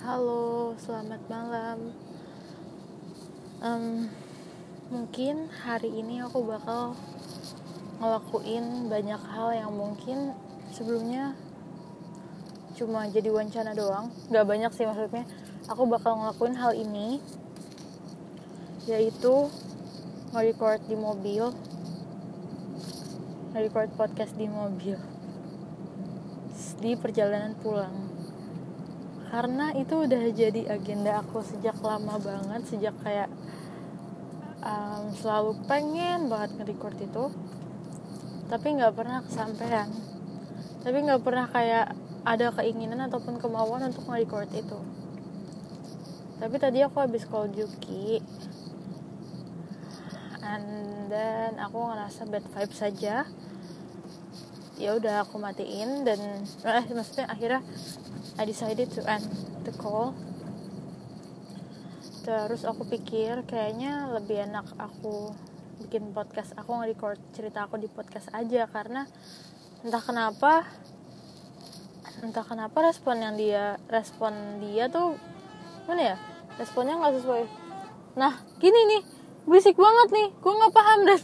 Halo, selamat malam. Em, mungkin hari ini aku bakal ngelakuin banyak hal yang mungkin sebelumnya cuma jadi wacana doang. Gak banyak sih maksudnya. Aku bakal ngelakuin hal ini, yaitu nge-record di mobil, nge-record podcast di mobil, di perjalanan pulang karena itu udah jadi agenda aku sejak lama banget sejak kayak um, selalu pengen banget nge-record itu. Tapi nggak pernah kesampaian. Tapi nggak pernah kayak ada keinginan ataupun kemauan untuk nge-record itu. Tapi tadi aku habis call Juki. And then aku ngerasa bad vibe saja. Ya udah aku matiin dan eh maksudnya akhirnya I decided to end the call. Terus aku pikir kayaknya lebih enak aku bikin podcast aku nge-record cerita aku di podcast aja. Karena entah kenapa entah kenapa respon yang dia respon dia tuh mana ya? Responnya nggak sesuai. Nah gini nih berisik banget nih. Gue nggak paham dan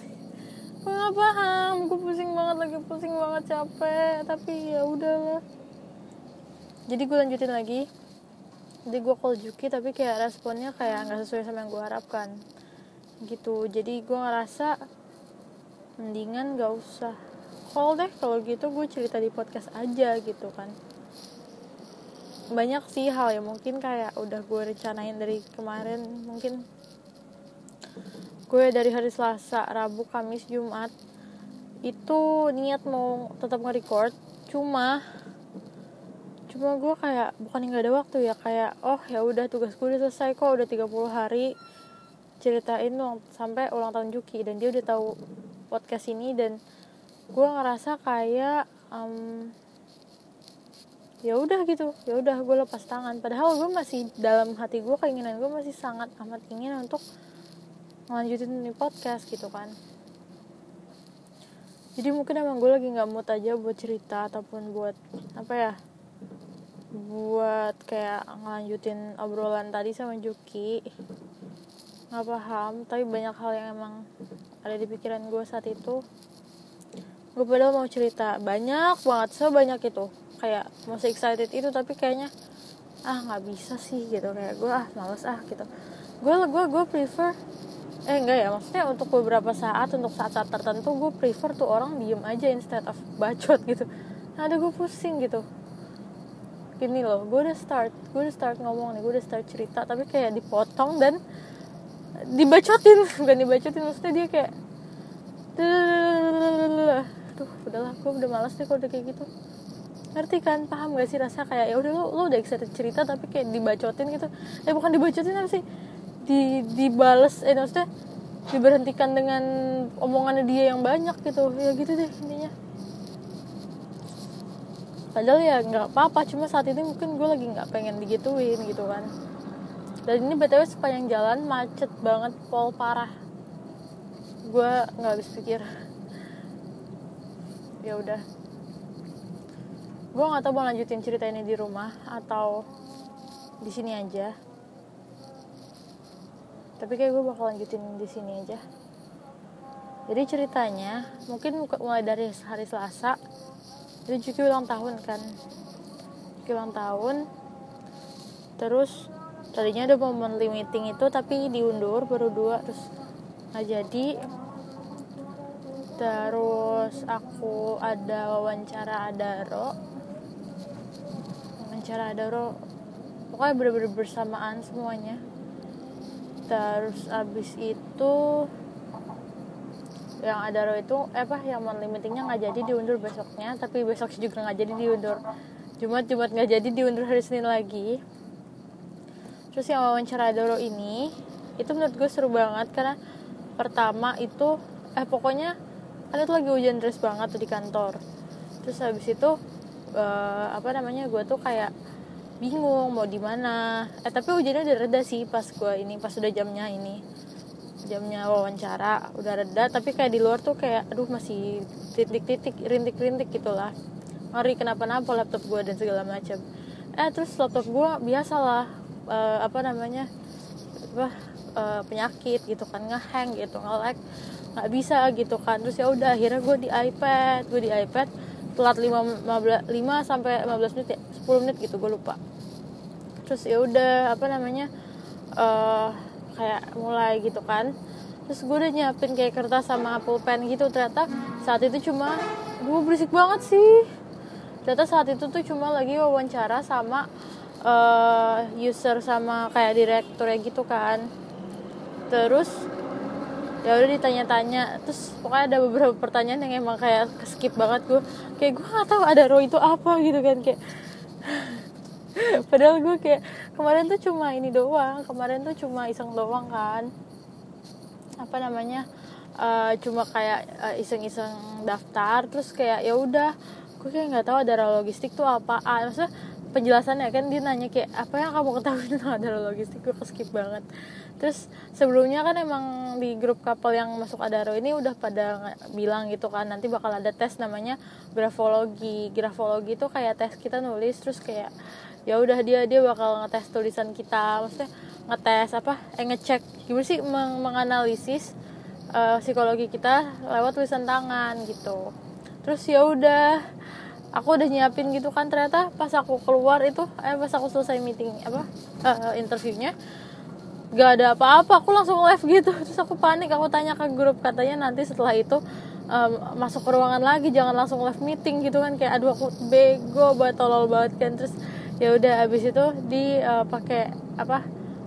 gue nggak paham. Gue pusing banget lagi pusing banget capek. Tapi ya udahlah jadi gue lanjutin lagi. Jadi gue call Juki tapi kayak responnya kayak nggak sesuai sama yang gue harapkan. Gitu. Jadi gue ngerasa mendingan gak usah call deh. Kalau gitu gue cerita di podcast aja gitu kan. Banyak sih hal yang mungkin kayak udah gue rencanain dari kemarin. Mungkin gue dari hari Selasa, Rabu, Kamis, Jumat itu niat mau tetap nge-record. Cuma cuma gue kayak bukan nggak ada waktu ya kayak oh ya udah tugas gue udah selesai kok udah 30 hari. Ceritain dong sampai ulang tahun Juki dan dia udah tahu podcast ini dan gue ngerasa kayak um, ya udah gitu ya udah gue lepas tangan. Padahal gue masih dalam hati gue keinginan gue masih sangat amat ingin untuk ngelanjutin ini podcast gitu kan. Jadi mungkin emang gue lagi nggak mood aja buat cerita ataupun buat apa ya buat kayak ngelanjutin obrolan tadi sama Juki. Nggak paham tapi banyak hal yang emang ada di pikiran gue saat itu. Gue padahal mau cerita banyak banget sebanyak itu. Kayak masih excited itu tapi kayaknya ah nggak bisa sih gitu. Kayak gue ah males ah gitu. Gue gue gue prefer eh enggak ya maksudnya untuk beberapa saat untuk saat-saat tertentu gue prefer tuh orang diem aja instead of bacot gitu. Ada gue pusing gitu gini loh gue udah start gue udah start ngomong nih gue udah start cerita tapi kayak dipotong dan dibacotin bukan dibacotin maksudnya dia kayak tuh udahlah gue udah malas deh kalau udah kayak gitu. Ngerti kan? Paham gak sih rasa kayak ya udah lo lo udah excited cerita tapi kayak dibacotin gitu. Eh bukan dibacotin apa sih? Di dibales eh maksudnya diberhentikan dengan omongannya dia yang banyak gitu. Ya gitu deh intinya padahal ya nggak apa-apa cuma saat ini mungkin gue lagi nggak pengen digituin gitu kan. Dan ini btw sepanjang jalan macet banget pol parah. Gue nggak habis pikir. Ya udah. Gue nggak tahu mau lanjutin cerita ini di rumah atau di sini aja. Tapi kayak gue bakal lanjutin di sini aja. Jadi ceritanya mungkin mulai dari hari Selasa itu Juki ulang tahun kan. Juki ulang tahun. Terus tadinya ada momen meeting itu tapi diundur baru dua terus nggak jadi. Terus aku ada wawancara Adaro. Wawancara Adaro pokoknya bener-bener bersamaan semuanya. Terus abis itu yang ada ro itu eh apa yang monthly meetingnya nggak jadi diundur besoknya tapi besok juga nggak jadi diundur. Jumat Jumat nggak jadi diundur hari Senin lagi. Terus yang wawancara Adoro ini itu menurut gue seru banget karena pertama itu eh pokoknya ada tuh lagi hujan deras banget tuh di kantor. Terus habis itu uh, apa namanya gue tuh kayak bingung mau di mana. Eh tapi hujannya udah reda sih pas gue ini pas udah jamnya ini jamnya wawancara udah reda tapi kayak di luar tuh kayak aduh masih titik-titik rintik-rintik gitulah ngeri kenapa-napa laptop gue dan segala macam. Eh terus laptop gue biasalah uh, apa namanya apa uh, penyakit gitu kan ngehang gitu nge-lag. Nggak bisa gitu kan. Terus ya udah akhirnya gue di iPad gue di iPad telat 5, 15, 5 sampai 15 menit ya 10 menit gitu gue lupa. Terus ya udah apa namanya uh, kayak mulai gitu kan. Terus gue udah nyiapin kayak kertas sama pulpen gitu. Ternyata saat itu cuma gue berisik banget sih. Ternyata saat itu tuh cuma lagi wawancara sama uh, user sama kayak direkturnya gitu kan. Terus ya udah ditanya-tanya. Terus pokoknya ada beberapa pertanyaan yang emang kayak skip banget gue kayak gue nggak tahu ada roh itu apa gitu kan kayak padahal gue kayak kemarin tuh cuma ini doang kemarin tuh cuma iseng doang kan. Apa namanya uh, cuma kayak uh, iseng-iseng daftar terus kayak ya udah gue kayak nggak tahu ada logistik tuh apaan. Maksudnya penjelasannya kan dia nanya kayak apa yang kamu ketahui tentang adara logistik? Gue skip banget. Terus sebelumnya kan emang di grup kapal yang masuk Adaro ini udah pada bilang gitu kan nanti bakal ada tes namanya grafologi. Grafologi itu kayak tes kita nulis terus kayak ya udah dia dia bakal ngetes tulisan kita maksudnya ngetes apa eh ngecek gimana sih meng menganalisis uh, psikologi kita lewat tulisan tangan gitu. Terus ya udah aku udah nyiapin gitu kan ternyata pas aku keluar itu eh pas aku selesai meeting apa uh, interviewnya gak ada apa-apa aku langsung live gitu. Terus aku panik aku tanya ke grup katanya nanti setelah itu um, masuk ke ruangan lagi jangan langsung live meeting gitu kan kayak aduh aku bego banget tolol banget kan. Terus ya udah abis itu di uh, pakai apa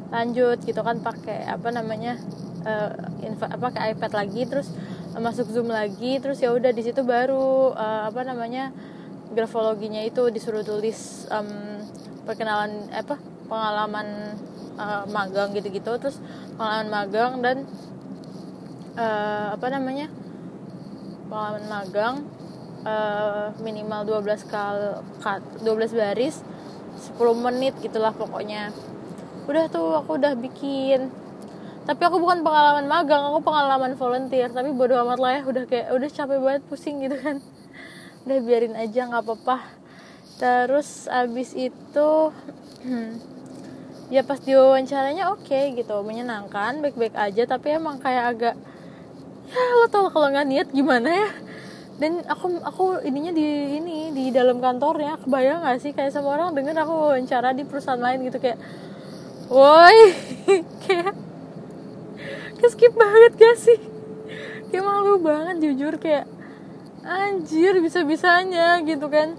lanjut gitu kan pakai apa namanya uh, info, apa ke iPad lagi terus uh, masuk zoom lagi terus ya udah di situ baru uh, apa namanya grafologinya itu disuruh tulis um, perkenalan apa pengalaman uh, magang gitu-gitu terus pengalaman magang dan uh, apa namanya pengalaman magang uh, minimal 12 kali 12 baris 10 menit gitulah pokoknya. Udah tuh aku udah bikin. Tapi aku bukan pengalaman magang aku pengalaman volunteer. Tapi bodo amat lah ya udah kayak udah capek banget pusing gitu kan. Udah biarin aja nggak apa-apa. Terus abis itu ya pas wawancaranya oke okay, gitu menyenangkan baik-baik aja. Tapi emang kayak agak ya lo tau kalau nggak niat gimana ya dan aku aku ininya di ini di dalam kantornya. Kebayang gak sih? Kayak sama orang denger aku wawancara di perusahaan lain gitu kayak woi kayak keskip banget gak sih? Kayak malu banget jujur kayak anjir bisa bisanya gitu kan.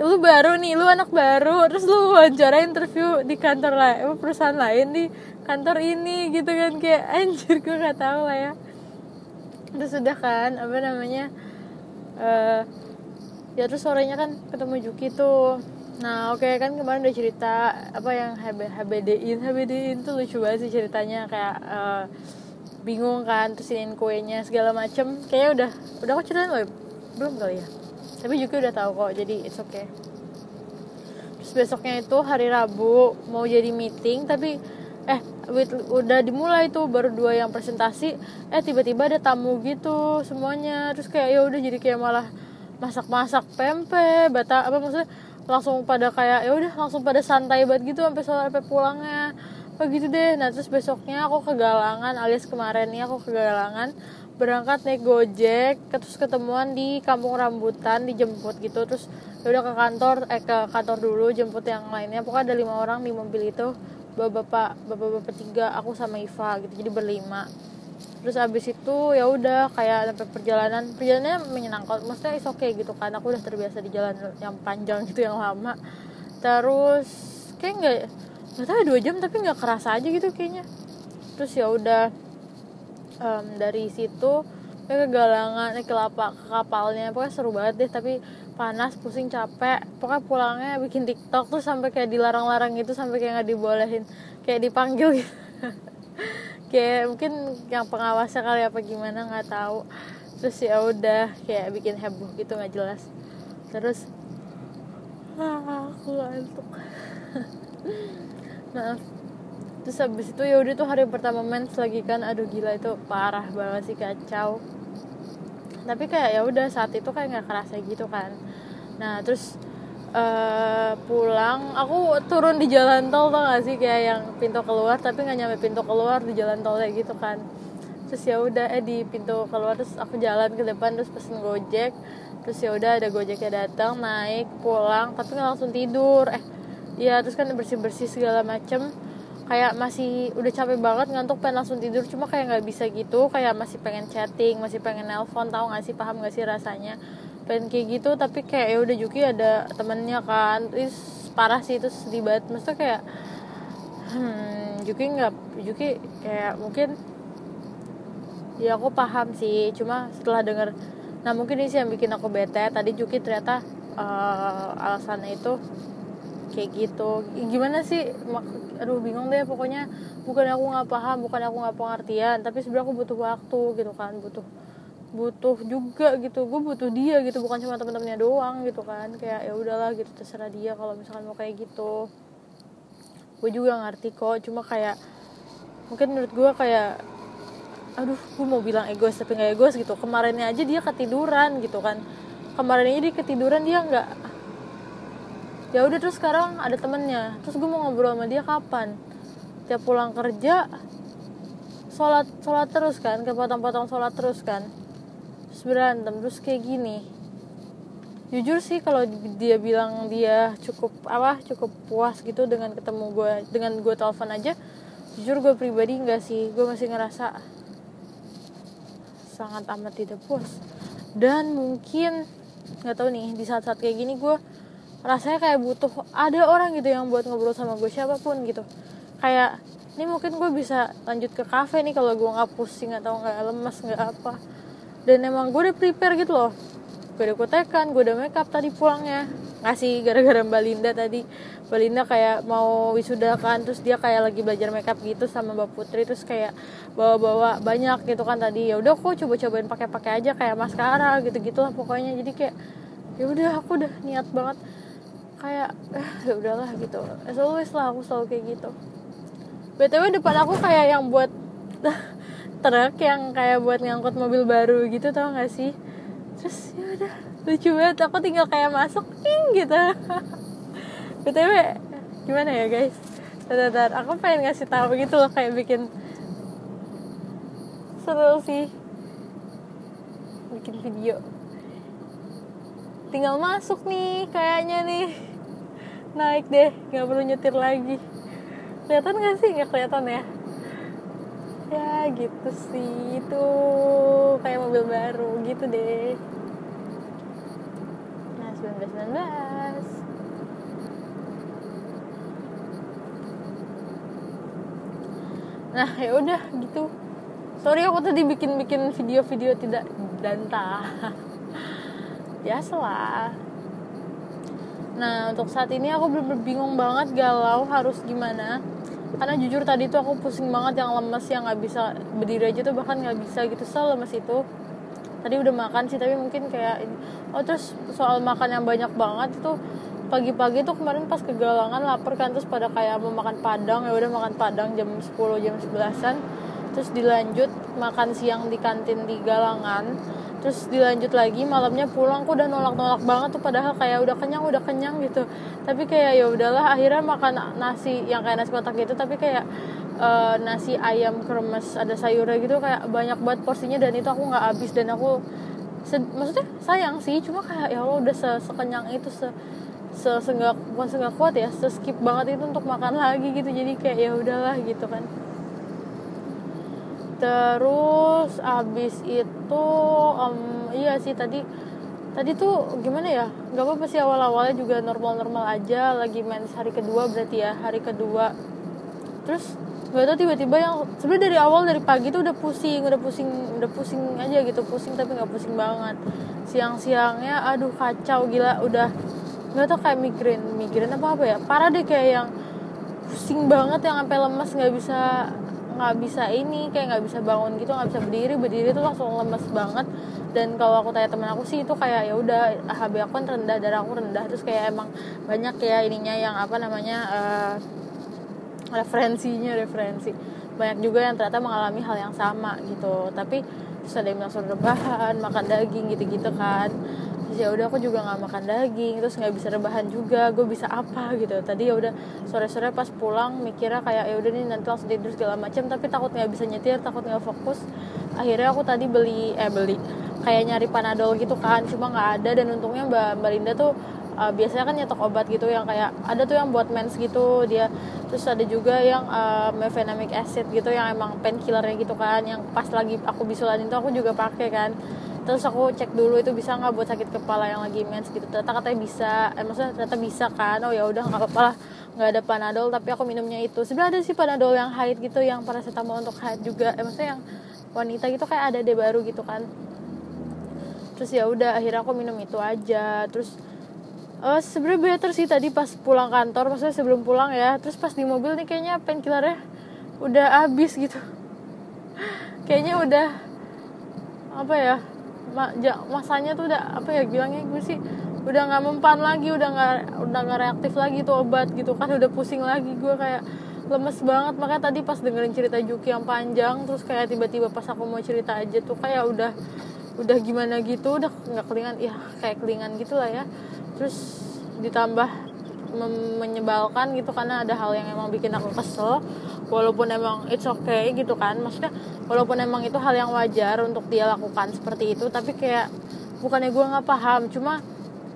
Lu baru nih lu anak baru. Terus lu wawancara interview di kantor lain perusahaan lain di kantor ini gitu kan. Kayak anjir gue nggak tahu lah ya. Terus sudah kan apa namanya uh, ya terus sorenya kan ketemu Juki tuh. Nah oke okay, kan kemarin udah cerita apa yang HB, HBD-in HBD-in tuh lucu banget sih ceritanya kayak uh, bingung kan terus kuenya segala macem. Kayaknya udah udah aku ceritain loh belum kali ya. Tapi juga udah tahu kok jadi it's okay. Terus besoknya itu hari Rabu mau jadi meeting tapi udah dimulai tuh baru dua yang presentasi. Eh tiba-tiba ada tamu gitu semuanya. Terus kayak ya udah jadi kayak malah masak-masak pempek bata apa maksudnya langsung pada kayak ya udah langsung pada santai banget gitu sampai sore sampai pulangnya. Oh gitu deh. Nah terus besoknya aku kegalangan alias kemarin nih aku kegalangan berangkat naik gojek terus ketemuan di kampung rambutan dijemput gitu. Terus ya udah ke kantor eh ke kantor dulu jemput yang lainnya. Pokoknya ada lima orang di mobil itu bapak-bapak bapak-bapak tiga aku sama Iva gitu jadi berlima. Terus abis itu ya udah kayak sampai perjalanan. Perjalanannya menyenangkan maksudnya is okay gitu kan aku udah terbiasa di jalan yang panjang gitu yang lama. Terus kayak nggak nggak tahu dua jam tapi nggak kerasa aja gitu kayaknya. Terus ya udah um, dari situ ke galangan eh, ke lapak ke kapalnya pokoknya seru banget deh tapi panas pusing capek. Pokoknya pulangnya bikin tiktok tuh sampai kayak dilarang-larang gitu sampai kayak nggak dibolehin kayak dipanggil gitu. Kayak mungkin yang pengawasnya kali apa gimana nggak tahu. Terus ya udah kayak bikin heboh gitu nggak jelas. Terus ah, aku ngantuk maaf. Terus habis itu ya udah tuh hari pertama mens lagi kan aduh gila itu parah banget sih kacau. Tapi kayak ya udah saat itu kayak nggak kerasa gitu kan nah terus uh, pulang aku turun di jalan tol tau gak sih? Kayak yang pintu keluar tapi nggak nyampe pintu keluar di jalan tol kayak gitu kan. Terus ya udah eh di pintu keluar terus aku jalan ke depan terus pesen gojek. Terus ya udah ada gojeknya datang naik pulang tapi nggak langsung tidur. Eh ya terus kan bersih bersih segala macem. Kayak masih udah capek banget ngantuk pengen langsung tidur. Cuma kayak nggak bisa gitu kayak masih pengen chatting masih pengen nelpon tahu nggak sih? Paham nggak sih rasanya pengen kayak gitu tapi kayak ya udah Juki ada temennya kan. Terus parah sih itu sedih banget. Maksudnya kayak hmm, Juki nggak Juki kayak mungkin ya aku paham sih. Cuma setelah denger nah mungkin ini sih yang bikin aku bete. Tadi Juki ternyata uh, alasannya itu kayak gitu. Gimana sih? Aduh bingung deh pokoknya. Bukan aku nggak paham bukan aku nggak pengertian tapi sebenarnya aku butuh waktu gitu kan butuh butuh juga gitu. Gue butuh dia gitu bukan cuma teman-temannya doang gitu kan. Kayak ya udahlah gitu terserah dia kalau misalkan mau kayak gitu. Gue juga ngerti kok cuma kayak mungkin menurut gue kayak aduh gue mau bilang egois tapi nggak egois gitu. Kemarinnya aja dia ketiduran gitu kan. Kemarin ini dia ketiduran dia nggak ya udah terus sekarang ada temennya. Terus gue mau ngobrol sama dia kapan? Tiap pulang kerja sholat sholat terus kan kepotong-potong sholat terus kan terus berantem terus kayak gini. Jujur sih kalau dia bilang dia cukup apa cukup puas gitu dengan ketemu gue dengan gue telepon aja jujur gue pribadi enggak sih gue masih ngerasa sangat amat tidak puas. Dan mungkin nggak tahu nih di saat-saat kayak gini gue rasanya kayak butuh ada orang gitu yang buat ngobrol sama gue siapa pun gitu. Kayak ini mungkin gue bisa lanjut ke kafe nih kalau gue nggak pusing atau nggak lemas nggak apa dan emang gue udah prepare gitu loh. Gue udah kutekan gue udah makeup tadi pulangnya. Ngasih gara-gara mbak Linda tadi. Mbak Linda kayak mau wisuda kan terus dia kayak lagi belajar makeup gitu sama mbak Putri terus kayak bawa-bawa banyak gitu kan tadi. Ya udah aku coba-cobain pakai-pakai aja kayak maskara gitu gitulah pokoknya. Jadi kayak ya udah aku udah niat banget. Kayak eh ya udahlah gitu. As lah aku selalu kayak gitu. Btw depan aku kayak yang buat truk yang kayak buat ngangkut mobil baru gitu tau gak sih? Terus ya udah lucu banget. Aku tinggal kayak masuk ing gitu. Btw gimana ya guys? Bentar, aku pengen ngasih tahu gitu loh kayak bikin seru sih. Bikin video. Tinggal masuk nih kayaknya nih. Naik deh nggak perlu nyetir lagi. Kelihatan gak sih? Nggak kelihatan ya gitu sih. Itu kayak mobil baru gitu deh. Nah 19 19 nah ya udah gitu. Sorry aku tadi bikin bikin video-video tidak dantah biasalah. Nah untuk saat ini aku belum bingung banget galau harus gimana karena jujur tadi tuh aku pusing banget yang lemes yang nggak bisa berdiri aja tuh bahkan nggak bisa gitu so lemes itu. Tadi udah makan sih tapi mungkin kayak oh terus soal makan yang banyak banget itu pagi-pagi tuh kemarin pas kegalangan lapar kan terus pada kayak mau makan padang ya udah makan padang jam 10 jam 11an terus dilanjut makan siang di kantin di galangan terus dilanjut lagi malamnya pulang aku udah nolak-nolak banget tuh padahal kayak udah kenyang udah kenyang gitu. Tapi kayak ya udahlah akhirnya makan nasi yang kayak nasi kotak gitu tapi kayak uh, nasi ayam kremes ada sayurnya gitu kayak banyak banget porsinya dan itu aku nggak habis dan aku maksudnya sayang sih cuma kayak ya Allah udah se sekenyang itu se se bukan kuat ya se skip banget itu untuk makan lagi gitu jadi kayak ya udahlah gitu kan terus abis itu um, iya sih tadi tadi tuh gimana ya nggak apa-apa sih awal-awalnya juga normal-normal aja lagi main hari kedua berarti ya hari kedua. Terus nggak tau tiba-tiba yang sebenarnya dari awal dari pagi tuh udah pusing udah pusing udah pusing aja gitu pusing tapi nggak pusing banget. Siang-siangnya aduh kacau gila udah nggak tau kayak migrain migrain apa apa ya. Parah deh kayak yang pusing banget yang sampai lemas nggak bisa nggak bisa ini kayak nggak bisa bangun gitu nggak bisa berdiri berdiri tuh langsung lemes banget. Dan kalau aku tanya temen aku sih itu kayak ya udah HB aku kan rendah darah aku rendah. Terus kayak emang banyak ya ininya yang apa namanya uh, referensinya referensi. Banyak juga yang ternyata mengalami hal yang sama gitu. Tapi terus ada yang langsung rebahan makan daging gitu-gitu kan ya udah aku juga nggak makan daging terus nggak bisa rebahan juga gue bisa apa gitu. Tadi ya udah sore sore pas pulang mikirnya kayak ya udah nih nanti langsung tidur segala macam tapi takut nggak bisa nyetir takut nggak fokus. Akhirnya aku tadi beli eh beli. Kayak nyari panadol gitu kan cuma nggak ada. Dan untungnya mbak mbak Linda tuh uh, biasanya kan nyetok obat gitu yang kayak ada tuh yang buat mens gitu dia. Terus ada juga yang uh, mefenamic acid gitu yang emang painkillernya gitu kan yang pas lagi aku bisulan itu aku juga pakai kan terus aku cek dulu itu bisa nggak buat sakit kepala yang lagi mens gitu. Ternyata katanya bisa. Eh, maksudnya ternyata bisa kan? Oh ya udah nggak apa-apa lah. Nggak ada panadol tapi aku minumnya itu. Sebenarnya ada sih panadol yang haid gitu yang paracetamol untuk haid juga. Eh, maksudnya yang wanita gitu kayak ada deh baru gitu kan. Terus ya udah akhirnya aku minum itu aja. Terus uh, sebenarnya better sih tadi pas pulang kantor. Maksudnya sebelum pulang ya. Terus pas di mobil nih kayaknya painkillernya udah habis gitu. Kayaknya udah apa ya masanya tuh udah apa ya bilangnya gue sih udah nggak mempan lagi udah nggak udah nggak reaktif lagi tuh obat gitu kan udah pusing lagi gue kayak lemes banget. Makanya tadi pas dengerin cerita Juki yang panjang terus kayak tiba-tiba pas aku mau cerita aja tuh kayak udah udah gimana gitu udah nggak kelingan ya kayak kelingan gitu lah ya. Terus ditambah menyebalkan gitu karena ada hal yang emang bikin aku kesel walaupun emang it's okay gitu kan. Maksudnya walaupun emang itu hal yang wajar untuk dia lakukan seperti itu tapi kayak bukannya gue nggak paham. Cuma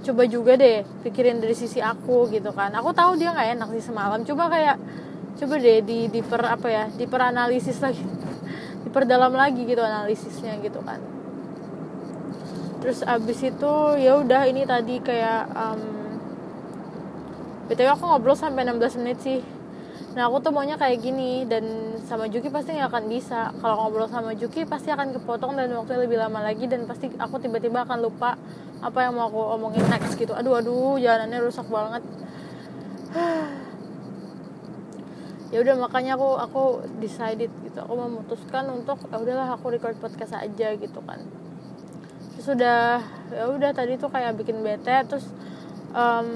coba juga deh pikirin dari sisi aku gitu kan. Aku tahu dia nggak enak sih semalam. Coba kayak coba deh di di per apa ya di peranalisis lagi. Diperdalam lagi gitu analisisnya gitu kan. Terus abis itu ya udah ini tadi kayak um, btw aku ngobrol sampai 16 menit sih nah aku tuh maunya kayak gini dan sama Juki pasti nggak akan bisa. Kalau ngobrol sama Juki pasti akan kepotong dan waktunya lebih lama lagi dan pasti aku tiba-tiba akan lupa apa yang mau aku omongin next gitu. Aduh aduh jalanannya rusak banget. Ya udah makanya aku aku decided gitu. Aku memutuskan untuk ya udahlah aku record podcast aja gitu kan. Terus udah ya udah tadi tuh kayak bikin bete terus um,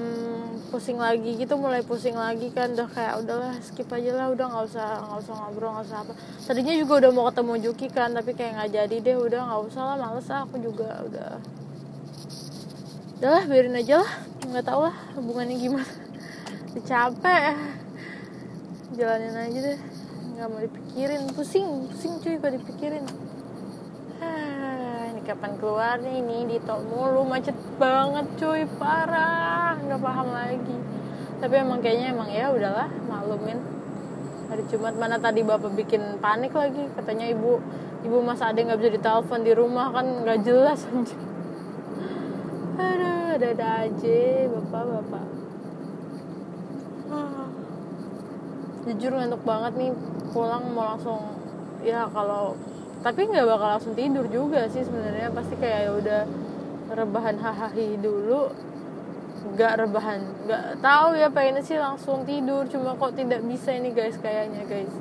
pusing lagi gitu mulai pusing lagi kan udah kayak udahlah skip aja lah udah nggak usah nggak usah ngobrol nggak usah apa. Tadinya juga udah mau ketemu Juki kan tapi kayak nggak jadi deh udah nggak usah lah males lah aku juga udah. Udahlah biarin aja lah nggak tau lah hubungannya gimana. Capek. Jalanin aja deh nggak mau dipikirin. Pusing pusing cuy kalau dipikirin kapan keluar nih ini di tol mulu macet banget cuy parah nggak paham lagi. Tapi emang kayaknya emang ya udahlah maklumin. Hari Jumat mana tadi bapak bikin panik lagi katanya ibu ibu mas ade nggak bisa ditelepon di rumah kan nggak jelas aja aduh ada ada aja bapak bapak ah. jujur ngantuk banget nih pulang mau langsung ya kalau tapi nggak bakal langsung tidur juga sih sebenarnya. Pasti kayak ya udah rebahan hahaha dulu. Nggak rebahan. Nggak tahu ya pengennya sih langsung tidur. Cuma kok tidak bisa ini guys kayaknya guys.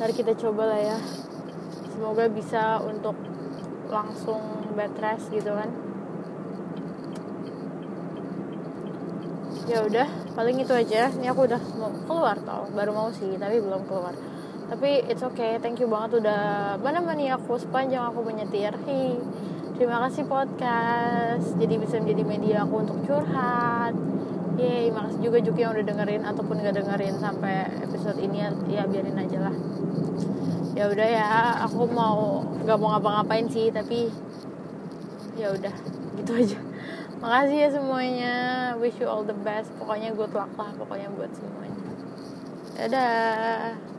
Ntar kita coba lah ya. Semoga bisa untuk langsung bed rest gitu kan. Ya udah paling itu aja. Ini aku udah mau keluar tau. Baru mau sih tapi belum keluar tapi it's okay thank you banget udah mana aku sepanjang aku menyetir hi terima kasih podcast. Jadi bisa menjadi media aku untuk curhat. Yeay, makasih juga Juki yang udah dengerin ataupun gak dengerin sampai episode ini. Ya biarin aja lah. Ya udah ya aku mau gak mau ngapa-ngapain sih tapi ya udah gitu aja. Makasih ya semuanya. Wish you all the best. Pokoknya good luck lah pokoknya buat semuanya. Dadah